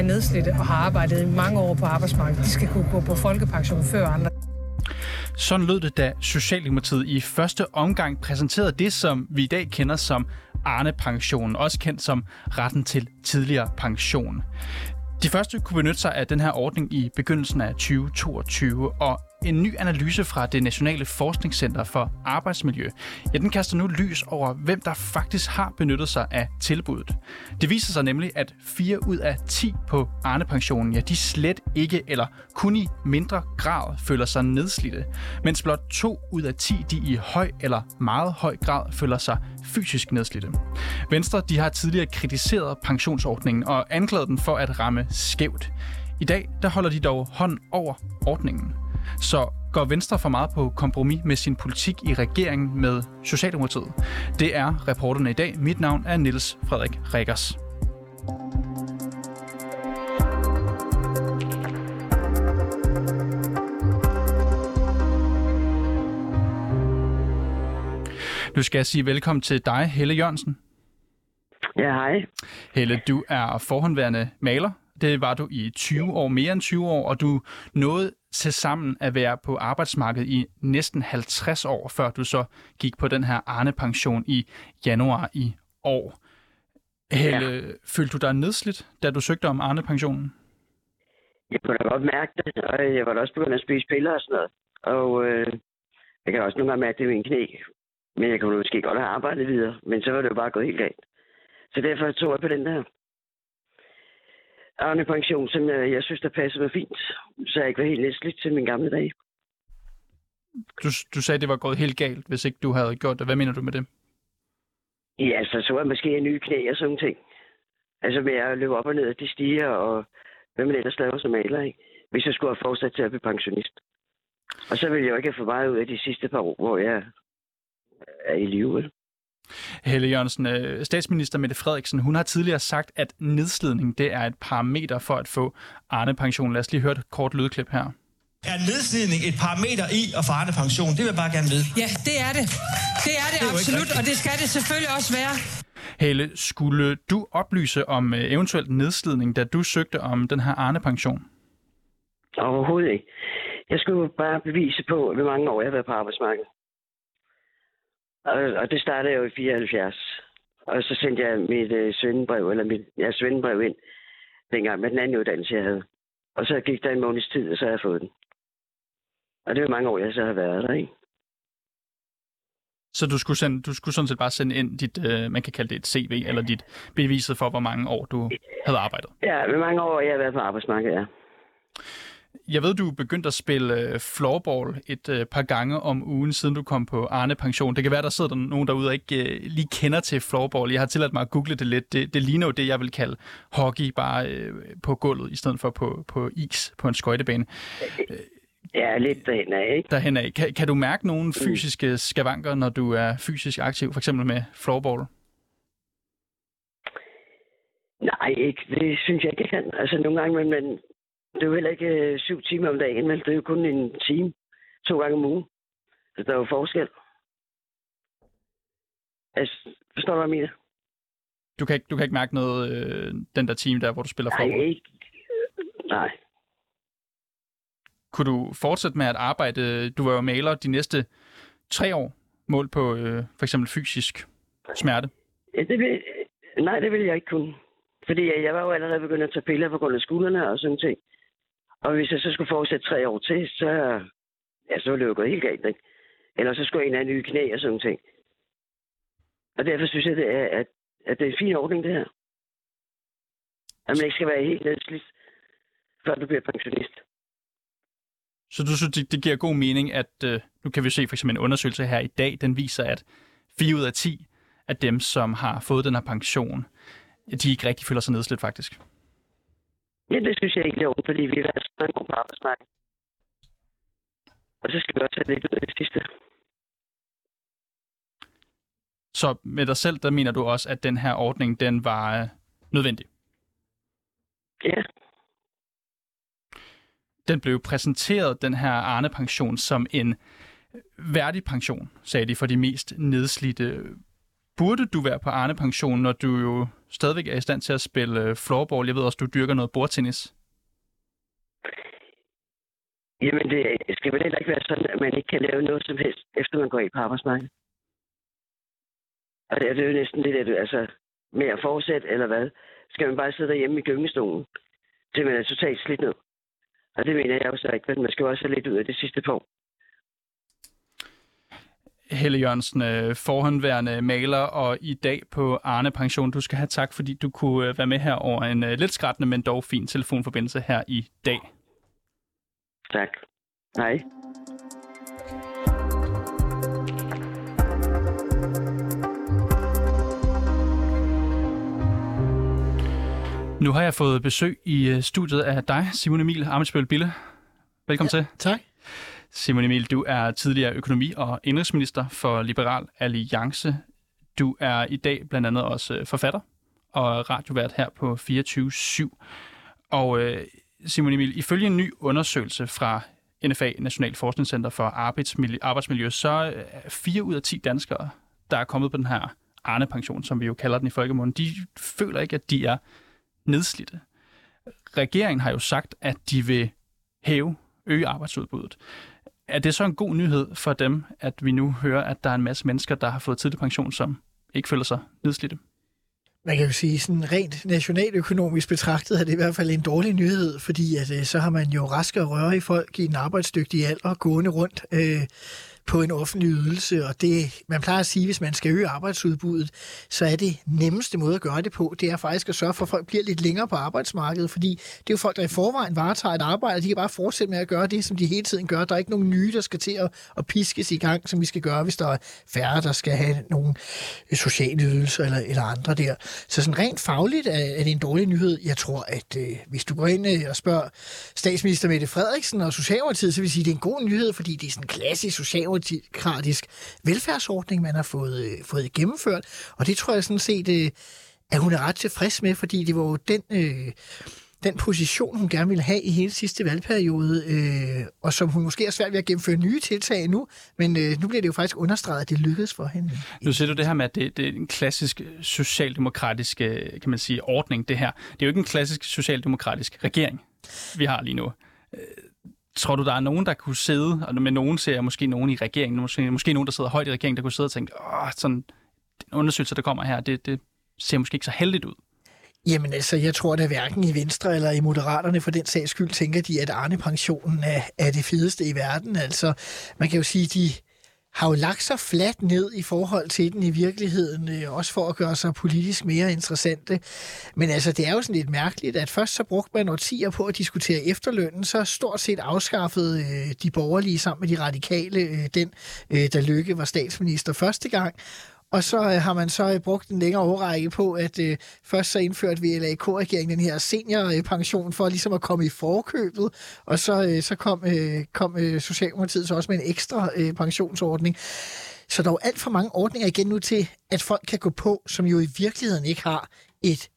er nedslidte og har arbejdet i mange år på arbejdsmarkedet, de skal kunne gå på folkepension før andre. Sådan lød det, da Socialdemokratiet i første omgang præsenterede det, som vi i dag kender som Arne-pensionen, også kendt som retten til tidligere pension. De første kunne benytte sig af den her ordning i begyndelsen af 2022, og en ny analyse fra det Nationale Forskningscenter for Arbejdsmiljø, ja, den kaster nu lys over, hvem der faktisk har benyttet sig af tilbuddet. Det viser sig nemlig, at 4 ud af 10 på Arne-pensionen, ja, de slet ikke eller kun i mindre grad føler sig nedslidte, mens blot 2 ud af 10, de i høj eller meget høj grad føler sig fysisk nedslidte. Venstre, de har tidligere kritiseret pensionsordningen og anklaget den for at ramme skævt. I dag, der holder de dog hånd over ordningen. Så går Venstre for meget på kompromis med sin politik i regeringen med Socialdemokratiet? Det er reporterne i dag. Mit navn er Niels Frederik Rikkers. Nu skal jeg sige velkommen til dig, Helle Jørgensen. Ja, hej. Helle, du er forhåndværende maler. Det var du i 20 år, mere end 20 år, og du nåede til sammen at være på arbejdsmarkedet i næsten 50 år, før du så gik på den her Arne-pension i januar i år. Helle, ja. følte du dig nedslidt, da du søgte om Arne-pensionen? Jeg kunne da godt mærke det, og jeg var da også begyndt at spise piller og sådan noget. Og øh, jeg kan også nogle gange mærke det i min knæ. Men jeg kunne måske godt have arbejdet videre, men så var det jo bare gået helt galt. Så derfor tog jeg på den der. Arne Pension, som jeg, jeg synes, der passer mig fint. Så jeg ikke var helt næstligt til min gamle dag. Du, du sagde, det var gået helt galt, hvis ikke du havde gjort det. Hvad mener du med det? Ja, altså, så var jeg måske en ny knæ og sådan ting. Altså med at løbe op og ned af de stiger, og hvad man ellers laver som maler, ikke? Hvis jeg skulle have fortsat til at blive pensionist. Og så ville jeg jo ikke have for meget ud af de sidste par år, hvor jeg er i live. Helle Jørgensen, øh, statsminister Mette Frederiksen, hun har tidligere sagt, at nedslidning det er et parameter for at få Arne-pension. Lad os lige høre et kort lydklip her. Er nedslidning et parameter i at få Arne-pension? Det vil jeg bare gerne vide. Ja, det er det. Det er det, det er absolut, og det skal det selvfølgelig også være. Helle, skulle du oplyse om øh, eventuelt nedslidning, da du søgte om den her Arne-pension? Overhovedet ikke. Jeg skulle bare bevise på, hvor mange år jeg har været på arbejdsmarkedet. Og, og det startede jeg jo i 74. Og så sendte jeg mit øh, svendebrev, eller mit ja, svendebrev ind, dengang med den anden uddannelse, jeg havde. Og så gik der en måneds tid, og så har jeg fået den. Og det er mange år, jeg så har været der, ikke? Så du skulle, sende, du skulle sådan set bare sende ind dit, øh, man kan kalde det et CV, eller dit beviset for, hvor mange år du havde arbejdet? Ja, hvor mange år jeg har været på arbejdsmarkedet, ja. Jeg ved, du er begyndt at spille øh, floorball et øh, par gange om ugen, siden du kom på Arne Pension. Det kan være, der sidder der nogen derude, der ikke øh, lige kender til floorball. Jeg har tilladt mig at google det lidt. Det, det ligner jo det, jeg vil kalde hockey, bare på gulvet, i stedet for på, på is på en skøjtebane. Ja, lidt derhen af, ikke? Derhen af. Kan, kan du mærke nogle fysiske skavanker, når du er fysisk aktiv, for eksempel med floorball? Nej, ikke. Det synes jeg ikke, jeg kan. Altså, nogle gange, men, men det er jo heller ikke øh, syv timer om dagen, men det er jo kun en time, to gange om ugen. Så der er jo forskel. Altså, forstår du, hvad jeg mener? Du kan ikke, du kan ikke mærke noget, øh, den der time der, hvor du spiller Nej, floorball? ikke. Nej. Kunne du fortsætte med at arbejde? Du var jo maler de næste tre år, mål på øh, for eksempel fysisk smerte. Ja, det vil, nej, det ville jeg ikke kunne. Fordi jeg var jo allerede begyndt at tage piller på grund af skuldrene og sådan ting. Og hvis jeg så skulle fortsætte tre år til, så, ja, så ville det jo gå helt galt, ikke? Eller så skulle jeg en have en knæ og sådan ting. Og derfor synes jeg, det er, at, at det er en fin ordning, det her. At man ikke skal være helt nedslidt, før du bliver pensionist. Så du synes, det, det giver god mening, at øh, nu kan vi se for eksempel en undersøgelse her i dag, den viser, at 4 ud af 10 af dem, som har fået den her pension, de ikke rigtig føler sig nedslidt faktisk. Ja, det synes jeg ikke er ondt, fordi vi har så mange år på arbejdsmarkedet. Og så skal vi også have lidt ud af det sidste. Så med dig selv, der mener du også, at den her ordning, den var øh, nødvendig. Ja, Den blev præsenteret, den her Arne-pension, som en værdig pension, sagde de, for de mest nedslidte. Burde du være på Arne-pension, når du jo stadigvæk er i stand til at spille øh, floorball. Jeg ved også, du dyrker noget bordtennis. Jamen, det skal vel heller ikke være sådan, at man ikke kan lave noget som helst, efter man går ind på arbejdsmarkedet. Og det er det jo næsten det, der, altså, med at fortsætte, eller hvad? Skal man bare sidde derhjemme i gyngestolen, til man er totalt slidt ned? Og det mener jeg også ikke, men man skal også have lidt ud af det sidste punkt. Helle Jørgensen, øh, forhåndværende maler og i dag på Arne Pension. Du skal have tak, fordi du kunne øh, være med her over en øh, lidt skrættende, men dog fin telefonforbindelse her i dag. Tak. Hej. Nu har jeg fået besøg i studiet af dig, Simon Emil Amitsbøl Bille. Velkommen ja, til. Tak. Simon Emil, du er tidligere økonomi- og indrigsminister for Liberal Alliance. Du er i dag blandt andet også øh, forfatter og radiovært her på 24-7. Og øh, Simon Emil, ifølge en ny undersøgelse fra NFA, National Forskningscenter for Arbejdsmiljø, Arbejdsmiljø så øh, er 4 ud af 10 danskere, der er kommet på den her Arne-pension, som vi jo kalder den i folkemunden, de føler ikke, at de er nedslidte. Regeringen har jo sagt, at de vil hæve, øge arbejdsudbuddet. Er det så en god nyhed for dem, at vi nu hører, at der er en masse mennesker, der har fået tidlig pension, som ikke føler sig nedslidte? Man kan jo sige, sådan rent nationaløkonomisk betragtet er det i hvert fald en dårlig nyhed, fordi at, øh, så har man jo raske og røre i folk i en arbejdsdygtig alder gående rundt. Øh, på en offentlig ydelse, og det, man plejer at sige, hvis man skal øge arbejdsudbuddet, så er det nemmeste måde at gøre det på, det er faktisk at sørge for, at folk bliver lidt længere på arbejdsmarkedet, fordi det er jo folk, der i forvejen varetager et arbejde, og de kan bare fortsætte med at gøre det, som de hele tiden gør. Der er ikke nogen nye, der skal til at, at piskes i gang, som vi skal gøre, hvis der er færre, der skal have nogle sociale ydelser eller, eller andre der. Så sådan rent fagligt er, er det en dårlig nyhed. Jeg tror, at øh, hvis du går ind øh, og spørger statsminister Mette Frederiksen og Socialdemokratiet, så vil jeg sige, at det er en god nyhed, fordi det er sådan en klassisk social socialdemokratisk velfærdsordning, man har fået, øh, fået gennemført. Og det tror jeg sådan set, øh, at hun er ret tilfreds med, fordi det var jo den... Øh, den position, hun gerne ville have i hele sidste valgperiode, øh, og som hun måske er svært ved at gennemføre nye tiltag nu, men øh, nu bliver det jo faktisk understreget, at det lykkedes for hende. Nu ser du det her med, at det, det er en klassisk socialdemokratisk øh, kan man sige, ordning, det her. Det er jo ikke en klassisk socialdemokratisk regering, vi har lige nu. Øh, Tror du, der er nogen, der kunne sidde, og med nogen ser jeg måske nogen i regeringen, måske, måske nogen, der sidder højt i regeringen, der kunne sidde og tænke, åh, sådan den undersøgelse, der kommer her, det, det ser måske ikke så heldigt ud. Jamen altså, jeg tror da hverken i Venstre eller i Moderaterne for den sags skyld tænker de, at Arne-pensionen er, er det fedeste i verden. Altså, man kan jo sige, de har jo lagt sig fladt ned i forhold til den i virkeligheden, øh, også for at gøre sig politisk mere interessante. Men altså, det er jo sådan lidt mærkeligt, at først så brugte man årtier på at diskutere efterlønnen, så stort set afskaffede øh, de borgerlige sammen med de radikale øh, den, der Lykke var statsminister første gang, og så øh, har man så øh, brugt en længere overrække på, at øh, først så indførte vi LAK-regeringen den her seniorpension for ligesom at komme i forkøbet, og så, øh, så kom, øh, kom øh, Socialdemokratiet så også med en ekstra øh, pensionsordning. Så der er jo alt for mange ordninger igen nu til, at folk kan gå på, som jo i virkeligheden ikke har et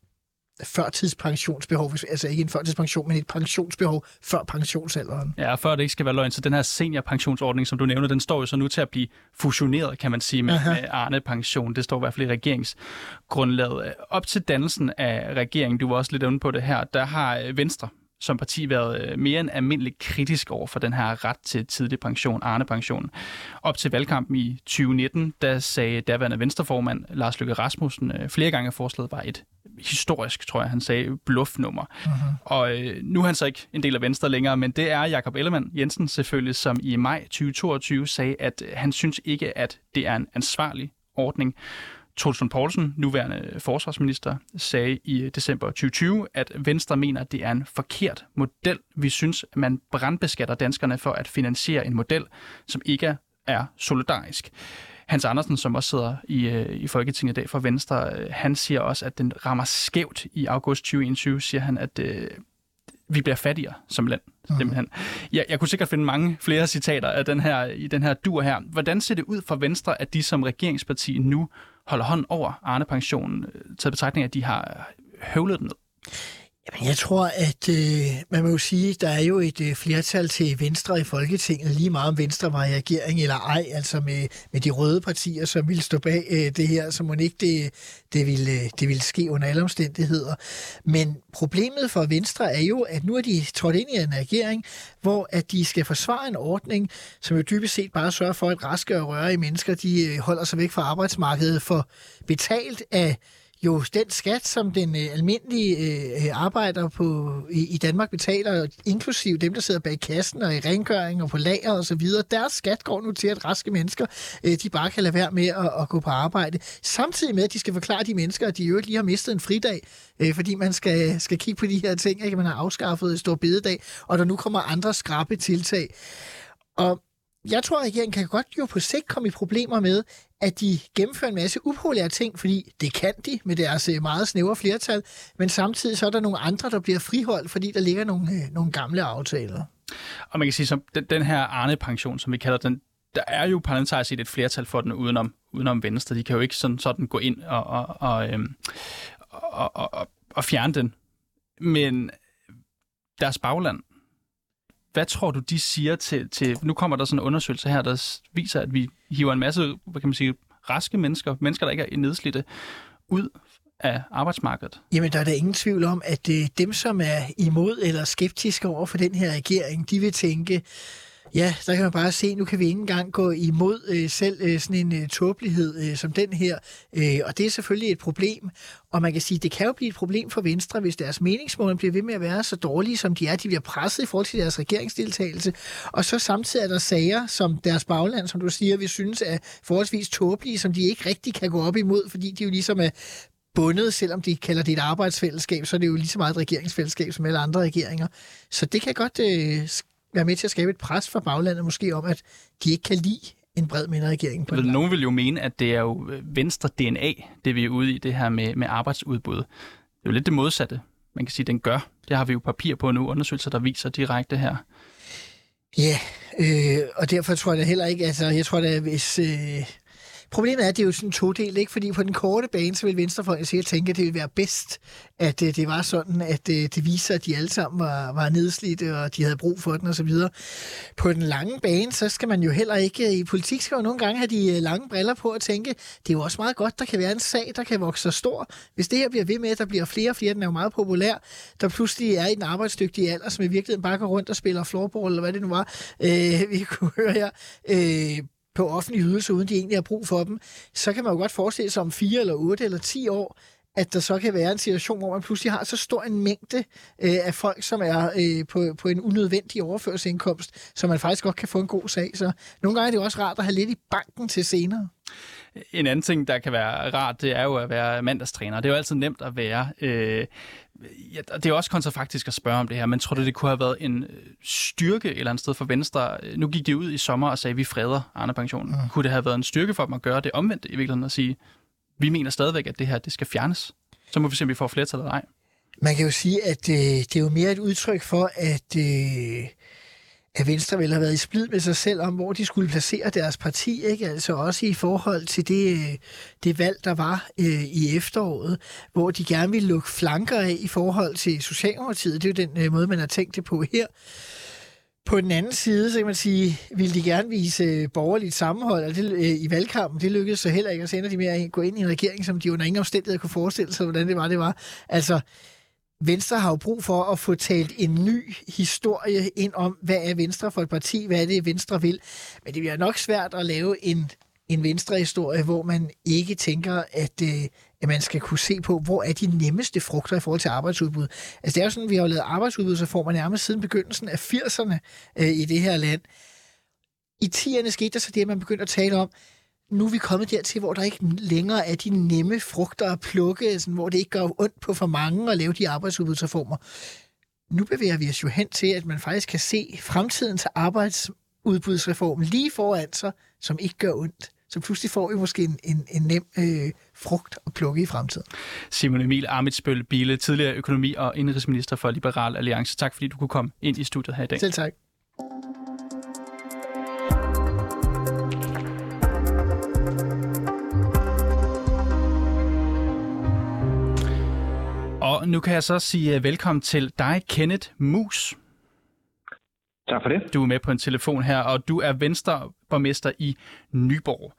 førtidspensionsbehov, altså ikke en førtidspension, men et pensionsbehov før pensionsalderen. Ja, før det ikke skal være løgn, så den her seniorpensionsordning, som du nævner, den står jo så nu til at blive fusioneret, kan man sige, med, med Arne-pension. Det står i hvert fald i regeringsgrundlaget. Op til dannelsen af regeringen, du var også lidt inde på det her, der har Venstre som parti været øh, mere end almindeligt kritisk over for den her ret til tidlig pension, Arne-pension. Op til valgkampen i 2019, der sagde daværende venstreformand Lars Løkke Rasmussen øh, flere gange, at forslaget var et historisk, tror jeg, han sagde, bluffnummer. Uh-huh. Og øh, nu er han så ikke en del af Venstre længere, men det er Jakob Ellemann Jensen selvfølgelig, som i maj 2022 sagde, at han synes ikke, at det er en ansvarlig ordning. Trulsund Poulsen, nuværende forsvarsminister, sagde i december 2020, at Venstre mener, at det er en forkert model. Vi synes, at man brandbeskatter danskerne for at finansiere en model, som ikke er solidarisk. Hans Andersen, som også sidder i, øh, i Folketinget i dag for Venstre, øh, han siger også, at den rammer skævt i august 2021, siger han, at øh, vi bliver fattigere som land, mhm. simpelthen. Jeg, jeg kunne sikkert finde mange flere citater af den her, i den her dur her. Hvordan ser det ud for Venstre, at de som regeringsparti nu holder hånd over Arne-pensionen, øh, taget betragtning af, at de har høvlet den ned? Jeg tror, at øh, man må jo sige, at der er jo et øh, flertal til Venstre i Folketinget, lige meget om Venstre var i regering eller ej, altså med, med de røde partier, som ville stå bag øh, det her, så må ikke det, det, ville, øh, det ville ske under alle omstændigheder. Men problemet for Venstre er jo, at nu er de trådt ind i en regering, hvor at de skal forsvare en ordning, som jo dybest set bare sørger for, at raske og røre i mennesker, de øh, holder sig væk fra arbejdsmarkedet for betalt af jo den skat, som den øh, almindelige øh, arbejder på i, i Danmark betaler, inklusive dem, der sidder bag kassen og i rengøring og på lager og så videre, deres skat går nu til, at raske mennesker, øh, de bare kan lade være med at, at gå på arbejde. Samtidig med, at de skal forklare de mennesker, at de jo lige har mistet en fridag, øh, fordi man skal, skal kigge på de her ting, ikke? man har afskaffet stor bededag, og der nu kommer andre skrappe tiltag. Og jeg tror, at regeringen kan godt jo på sigt komme i problemer med, at de gennemfører en masse upopulære ting, fordi det kan de med deres øh, meget snævre flertal, men samtidig så er der nogle andre, der bliver friholdt, fordi der ligger nogle, øh, nogle gamle aftaler. Og man kan sige, som den, den her Arne-pension, som vi kalder den, der er jo parlamentarisk set et flertal for den udenom, udenom Venstre. De kan jo ikke sådan, sådan gå ind og, og, og, øhm, og, og, og, og fjerne den. Men deres bagland, hvad tror du, de siger til, til... Nu kommer der sådan en undersøgelse her, der viser, at vi hiver en masse, hvad kan man sige, raske mennesker, mennesker, der ikke er nedslidte, ud af arbejdsmarkedet? Jamen, der er der ingen tvivl om, at øh, dem, som er imod eller skeptiske over for den her regering, de vil tænke, Ja, der kan man bare se, nu kan vi ikke engang gå imod øh, selv øh, sådan en øh, tåbelighed øh, som den her. Øh, og det er selvfølgelig et problem. Og man kan sige, det kan jo blive et problem for Venstre, hvis deres meningsmål bliver ved med at være så dårlige, som de er. De bliver presset i forhold til deres regeringsdeltagelse. Og så samtidig er der sager, som deres bagland, som du siger, vi synes er forholdsvis tåbelige, som de ikke rigtig kan gå op imod, fordi de jo ligesom er bundet, selvom de kalder det et arbejdsfællesskab, så er det jo lige så meget et regeringsfællesskab som alle andre regeringer. Så det kan godt øh, være med til at skabe et pres for baglandet måske om, at de ikke kan lide en bred mindreregering. På Nogen vil jo mene, at det er jo øh, venstre DNA, det vi er ude i, det her med, med arbejdsudbud. Det er jo lidt det modsatte, man kan sige, den gør. Det har vi jo papir på nu, undersøgelser, der viser direkte her. Ja, øh, og derfor tror jeg da heller ikke, altså jeg tror da, hvis... Øh, Problemet er, at det er jo sådan to del, ikke? fordi på den korte bane, så vil Venstrefolk sikkert tænke, at det ville være bedst, at øh, det var sådan, at øh, det viser, at de alle sammen var, var nedslidte, og de havde brug for den osv. På den lange bane, så skal man jo heller ikke, øh, i politik skal man nogle gange have de øh, lange briller på og tænke, det er jo også meget godt, der kan være en sag, der kan vokse så stor. Hvis det her bliver ved med, at der bliver flere og flere, den er jo meget populær, der pludselig er i den arbejdsdygtige alder, som i virkeligheden bare går rundt og spiller floorball, eller hvad det nu var, øh, vi kunne høre her, øh, på offentlige ydelser, uden de egentlig har brug for dem, så kan man jo godt forestille sig om fire eller otte eller ti år, at der så kan være en situation, hvor man pludselig har så stor en mængde øh, af folk, som er øh, på, på en unødvendig overførselsindkomst, så man faktisk godt kan få en god sag. Så nogle gange er det også rart at have lidt i banken til senere. En anden ting, der kan være rart, det er jo at være mandagstræner. Det er jo altid nemt at være. Øh, ja, det er også kontrafaktisk at spørge om det her, men tror du, det kunne have været en øh, styrke et eller andet sted for Venstre? Nu gik de ud i sommer og sagde, at vi freder Arne Pensionen. Mm. Kunne det have været en styrke for dem at gøre det omvendt i virkeligheden at sige, vi mener stadigvæk, at det her det skal fjernes? Så må vi se, om vi får flertal eller ej. Man kan jo sige, at øh, det er jo mere et udtryk for, at... Øh at Venstre vil have været i splid med sig selv om, hvor de skulle placere deres parti, ikke? altså også i forhold til det, det valg, der var øh, i efteråret, hvor de gerne ville lukke flanker af i forhold til Socialdemokratiet. Det er jo den øh, måde, man har tænkt det på her. På den anden side, så kan man sige, ville de gerne vise borgerligt sammenhold og det, øh, i valgkampen. Det lykkedes så heller ikke, og så ender de med at gå ind i en regering, som de under ingen omstændigheder kunne forestille sig, hvordan det var, det var. Altså, Venstre har jo brug for at få talt en ny historie ind om, hvad er Venstre for et parti, hvad er det, Venstre vil. Men det bliver nok svært at lave en, en Venstre-historie, hvor man ikke tænker, at, øh, at man skal kunne se på, hvor er de nemmeste frugter i forhold til arbejdsudbud. Altså det er jo sådan, vi har lavet arbejdsudbudsreformer nærmest siden begyndelsen af 80'erne øh, i det her land. I 10'erne skete der så det, at man begyndte at tale om, nu er vi kommet dertil, hvor der ikke længere er de nemme frugter at plukke, sådan, hvor det ikke gør ondt på for mange at lave de arbejdsudbudsreformer. Nu bevæger vi os jo hen til, at man faktisk kan se fremtiden til arbejdsudbudsreform lige foran sig, som ikke gør ondt. Så pludselig får vi måske en, en, en nem øh, frugt at plukke i fremtiden. Simon Emil Amitsbøl Bile, tidligere økonomi- og indrigsminister for Liberal Alliance. Tak fordi du kunne komme ind i studiet her i dag. Selv tak. Og nu kan jeg så sige øh, velkommen til dig, Kenneth Mus. Tak for det. Du er med på en telefon her, og du er venstreborgmester i Nyborg.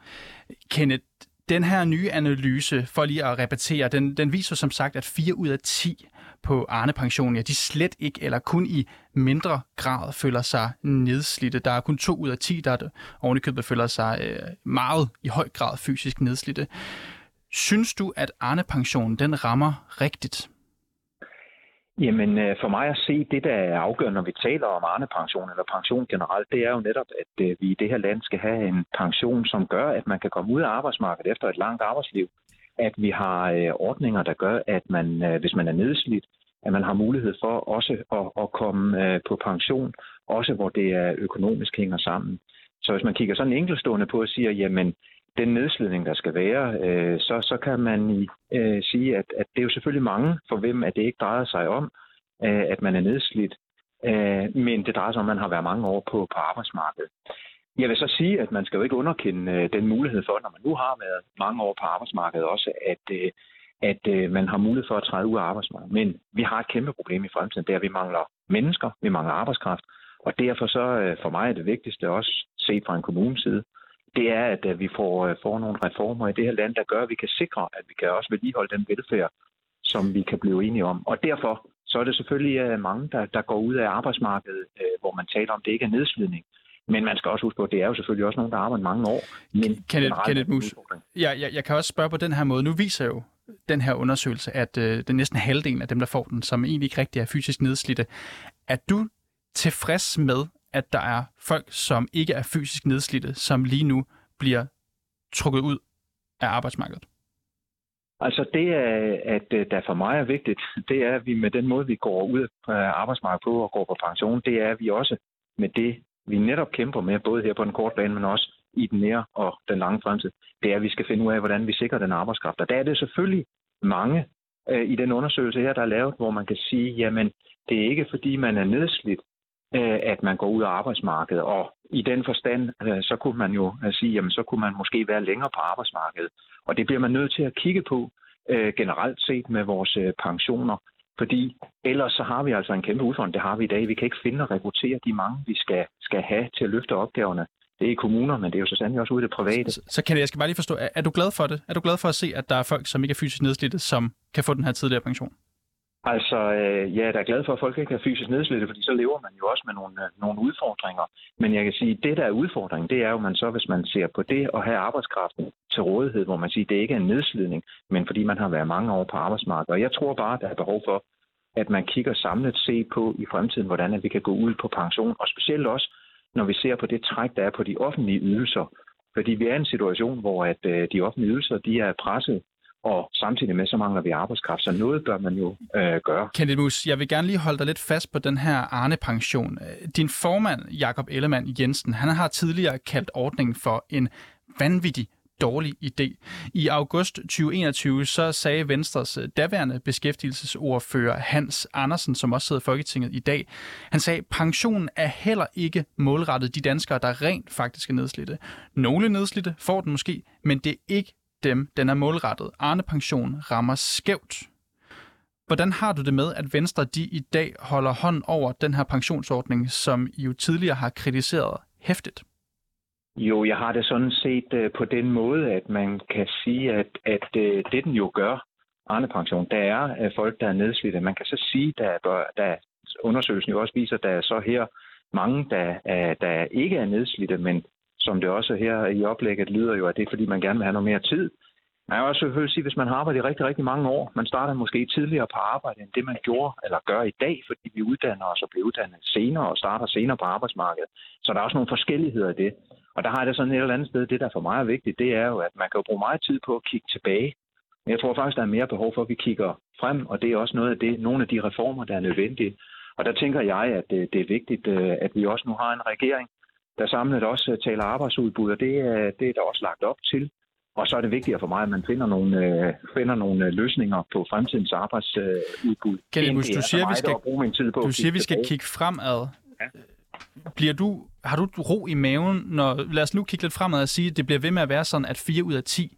Kenneth, den her nye analyse, for lige at repetere, den, den viser som sagt, at 4 ud af 10 på Arne-pensionen, ja, de slet ikke eller kun i mindre grad føler sig nedslidte. Der er kun 2 ud af 10, der ovenikøbet føler sig øh, meget i høj grad fysisk nedslidte. Synes du, at Arne-pensionen den rammer rigtigt? Jamen, øh, for mig at se, det der er afgørende, når vi taler om Arne-pension eller pension generelt, det er jo netop, at øh, vi i det her land skal have en pension, som gør, at man kan komme ud af arbejdsmarkedet efter et langt arbejdsliv. At vi har øh, ordninger, der gør, at man, hvis man er nedslidt, at man har mulighed for også at, at komme på pension, også hvor det er økonomisk hænger sammen. Så hvis man kigger sådan enkeltstående på og siger, jamen, den nedslidning, der skal være, øh, så, så kan man øh, sige, at, at det er jo selvfølgelig mange, for hvem at det ikke drejer sig om, øh, at man er nedslidt, øh, men det drejer sig om, at man har været mange år på, på arbejdsmarkedet. Jeg vil så sige, at man skal jo ikke underkende øh, den mulighed for, når man nu har været mange år på arbejdsmarkedet også, at, øh, at øh, man har mulighed for at træde ud af arbejdsmarkedet. Men vi har et kæmpe problem i fremtiden, der vi mangler mennesker, vi mangler arbejdskraft, og derfor så øh, for mig er det vigtigste også set fra en kommunes side, det er, at øh, vi får, øh, får nogle reformer i det her land, der gør, at vi kan sikre, at vi kan også vedligeholde den velfærd, som vi kan blive enige om. Og derfor så er det selvfølgelig øh, mange, der, der går ud af arbejdsmarkedet, hvor man taler om, at det ikke er nedslidning. Men man skal også huske på, at det er jo selvfølgelig også nogen, der arbejder mange år. Men Kenneth, Kenneth Mus, ja, jeg, jeg kan også spørge på den her måde. Nu viser jo den her undersøgelse, at øh, den næsten halvdelen af dem, der får den, som egentlig ikke rigtig er fysisk nedslidte. Er du tilfreds med, at der er folk, som ikke er fysisk nedslidte, som lige nu bliver trukket ud af arbejdsmarkedet? Altså det, at øh, der for mig er vigtigt, det er, at vi med den måde, vi går ud af arbejdsmarkedet på og går på pension, det er, at vi også med det, vi netop kæmper med, både her på den korte bane, men også i den nære og den lange fremtid, det er, at vi skal finde ud af, hvordan vi sikrer den arbejdskraft. Og der er det selvfølgelig mange øh, i den undersøgelse her, der er lavet, hvor man kan sige, jamen, det er ikke fordi, man er nedslidt, Øh, at man går ud af arbejdsmarkedet. Og i den forstand, øh, så kunne man jo øh, sige, jamen så kunne man måske være længere på arbejdsmarkedet. Og det bliver man nødt til at kigge på øh, generelt set med vores øh, pensioner. Fordi ellers så har vi altså en kæmpe udfordring. Det har vi i dag. Vi kan ikke finde og rekruttere de mange, vi skal, skal have til at løfte opgaverne. Det er i kommuner, men det er jo så sandelig også ude i det private. Så, så kan jeg, jeg skal bare lige forstå, er, er du glad for det? Er du glad for at se, at der er folk, som ikke er fysisk nedslidte, som kan få den her tidligere pension? Altså, øh, jeg er da glad for, at folk ikke er fysisk nedslidte, fordi så lever man jo også med nogle, øh, nogle udfordringer. Men jeg kan sige, at det, der er udfordringen, det er jo, man så, hvis man ser på det at have arbejdskraften til rådighed, hvor man siger, at det ikke er en nedslidning, men fordi man har været mange år på arbejdsmarkedet. Og jeg tror bare, at der er behov for, at man kigger samlet set på i fremtiden, hvordan vi kan gå ud på pension, og specielt også, når vi ser på det træk, der er på de offentlige ydelser. Fordi vi er i en situation, hvor at øh, de offentlige ydelser de er presset og samtidig med, så mangler vi arbejdskraft, så noget bør man jo øh, gøre. Kenneth Mus, jeg vil gerne lige holde dig lidt fast på den her Arne-pension. Din formand, Jakob Ellemann Jensen, han har tidligere kaldt ordningen for en vanvittig dårlig idé. I august 2021 så sagde Venstres daværende beskæftigelsesordfører Hans Andersen, som også sidder i Folketinget i dag, han sagde, pensionen er heller ikke målrettet de danskere, der rent faktisk er nedslidte. Nogle nedslidte får den måske, men det er ikke dem, den er målrettet. Arne Pension rammer skævt. Hvordan har du det med, at Venstre de i dag holder hånd over den her pensionsordning, som I jo tidligere har kritiseret hæftigt? Jo, jeg har det sådan set øh, på den måde, at man kan sige, at, at øh, det den jo gør, Arne Pension, der er øh, folk, der er nedslidte. Man kan så sige, at der, der undersøgelsen jo også viser, at der er så her mange, der, der ikke er nedslidte, men som det også her i oplægget lyder jo, at det er, fordi man gerne vil have noget mere tid. Man kan også selvfølgelig sige, hvis man har arbejdet i rigtig, rigtig mange år, man starter måske tidligere på arbejde end det, man gjorde eller gør i dag, fordi vi uddanner os og bliver uddannet senere og starter senere på arbejdsmarkedet. Så der er også nogle forskelligheder i det. Og der har det sådan et eller andet sted, det der for mig er vigtigt, det er jo, at man kan jo bruge meget tid på at kigge tilbage. Men jeg tror faktisk, der er mere behov for, at vi kigger frem, og det er også noget af det, nogle af de reformer, der er nødvendige. Og der tænker jeg, at øh, det er vigtigt, øh, at vi også nu har en regering, der samlet også øh, taler arbejdsudbud, og det, er, det er der også lagt op til. Og så er det vigtigere for mig, at man finder nogle, øh, finder nogle øh, løsninger på fremtidens arbejdsudbud. Kenneth, du siger, vi skal, bruge min tid på du siger, vi skal kigge fremad. Ja. Bliver du, har du ro i maven, når, lad os nu kigge lidt fremad og sige, at det bliver ved med at være sådan, at 4 ud af 10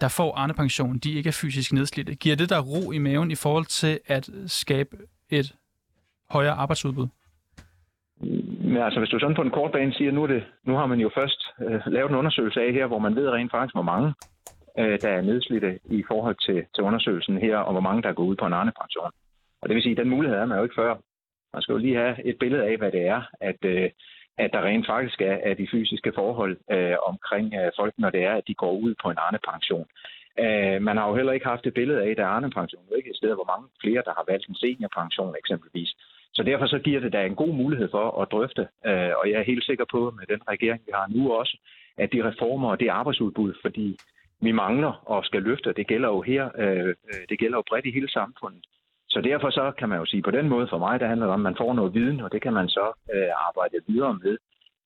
der får Arne Pension, de ikke er fysisk nedslidte? Giver det der ro i maven i forhold til at skabe et højere arbejdsudbud? Men altså, hvis du sådan på en kort bane siger, nu, er det, nu har man jo først øh, lavet en undersøgelse af her, hvor man ved rent faktisk, hvor mange øh, der er nedslidte i forhold til, til undersøgelsen her, og hvor mange der går ud på en anden pension. Og det vil sige, at den mulighed er man jo ikke før. Man skal jo lige have et billede af, hvad det er, at, øh, at der rent faktisk er, er de fysiske forhold øh, omkring øh, folk, når det er, at de går ud på en anden pension. Øh, man har jo heller ikke haft et billede af, at der er Arne-pension jo ikke et sted, hvor mange flere, der har valgt en seniorpension eksempelvis. Så derfor så giver det da en god mulighed for at drøfte, øh, og jeg er helt sikker på med den regering, vi har nu også, at de reformer og det arbejdsudbud, fordi vi mangler og skal løfte, det gælder jo her, øh, øh, det gælder jo bredt i hele samfundet. Så derfor så kan man jo sige på den måde for mig, der handler det om, at man får noget viden, og det kan man så øh, arbejde videre med.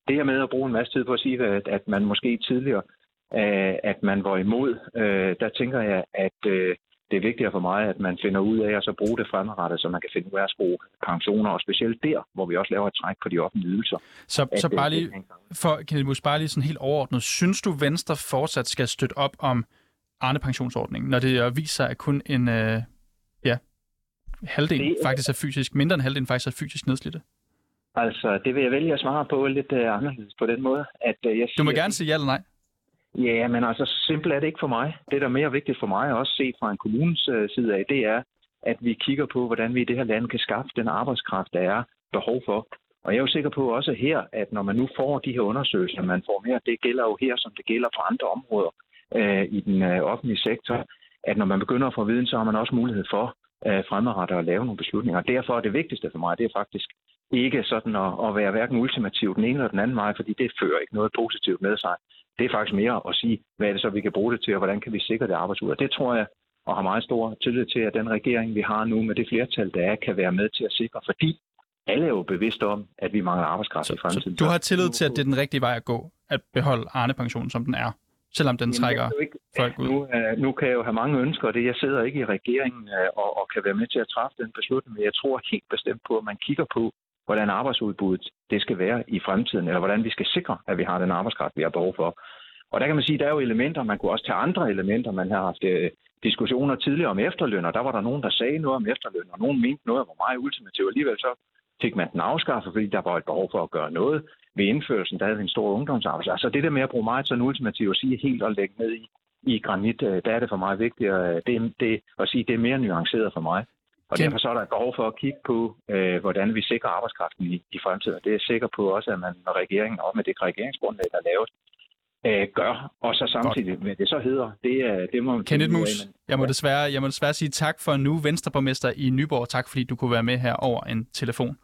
Det her med at bruge en masse tid på at sige, at, at man måske tidligere, øh, at man var imod, øh, der tænker jeg, at øh, det er vigtigere for mig, at man finder ud af at så bruge det fremadrettet, så man kan finde ud af at bruge pensioner, og specielt der, hvor vi også laver et træk på de offentlige ydelser. Så, så bare lige, for Kenneth Mus, bare lige sådan helt overordnet, synes du, Venstre fortsat skal støtte op om Arne-pensionsordningen, når det viser sig, at kun en øh, ja, halvdel det, faktisk er fysisk, mindre end halvdelen faktisk er fysisk nedslidte? Altså, det vil jeg vælge at svare på lidt uh, anderledes på den måde. At, uh, jeg siger, du må gerne sige ja eller nej. Ja, men altså, simpelt er det ikke for mig. Det, der er mere vigtigt for mig, også set fra en kommunens øh, side af, det er, at vi kigger på, hvordan vi i det her land kan skaffe den arbejdskraft, der er behov for. Og jeg er jo sikker på også her, at når man nu får de her undersøgelser, man får mere, det gælder jo her, som det gælder på andre områder øh, i den øh, offentlige sektor, at når man begynder at få viden, så har man også mulighed for øh, fremadrettet at lave nogle beslutninger. Derfor er det vigtigste for mig, det er faktisk ikke sådan at, at være hverken ultimativ den ene eller den anden vej, fordi det fører ikke noget positivt med sig. Det er faktisk mere at sige, hvad er det så, vi kan bruge det til, og hvordan kan vi sikre det arbejdsud. Og det tror jeg, og har meget stor tillid til, at den regering, vi har nu med det flertal, der er, kan være med til at sikre, fordi alle er jo bevidste om, at vi mangler arbejdskraft så, i fremtiden. Så du har tillid til, at det er den rigtige vej at gå, at beholde Arne-pensionen, som den er, selvom den Jamen, trækker ikke, folk ud? Nu, nu kan jeg jo have mange ønsker, og det jeg sidder ikke i regeringen uh, og, og kan være med til at træffe den beslutning, men jeg tror helt bestemt på, at man kigger på, hvordan arbejdsudbuddet det skal være i fremtiden, eller hvordan vi skal sikre, at vi har den arbejdskraft, vi har behov for. Og der kan man sige, at der er jo elementer, man kunne også tage andre elementer. Man har haft øh, diskussioner tidligere om efterløn, og der var der nogen, der sagde noget om efterløn, og nogen mente noget var meget ultimativt. Alligevel så fik man den afskaffet, fordi der var et behov for at gøre noget. Ved indførelsen, der havde vi en stor ungdomsarbejdsløshed. Altså det der med at bruge meget sådan ultimativt at sige helt og lægge ned i, i granit, øh, der er det for mig vigtigt øh, det, det, at sige, det er mere nuanceret for mig. Og derfor så er der et behov for at kigge på, øh, hvordan vi sikrer arbejdskraften i, i fremtiden. Det er jeg sikker på også, at man når regeringen, og med det regeringsgrundlag, der er lavet, øh, gør, og så samtidig, Godt. hvad det så hedder, det, er, det må man... Kenneth Mus, jeg må, desværre, jeg må desværre sige tak for nu, Venstreborgmester i Nyborg. Tak fordi du kunne være med her over en telefon.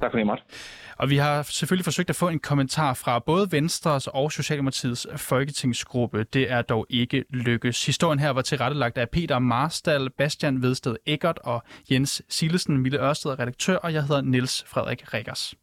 Tak for I måtte. Og vi har selvfølgelig forsøgt at få en kommentar fra både Venstres og Socialdemokratiets folketingsgruppe. Det er dog ikke lykkes. Historien her var tilrettelagt af Peter Marstal, Bastian Vedsted Eggert og Jens Sillesen, Mille Ørsted redaktør, og jeg hedder Niels Frederik Rikkers.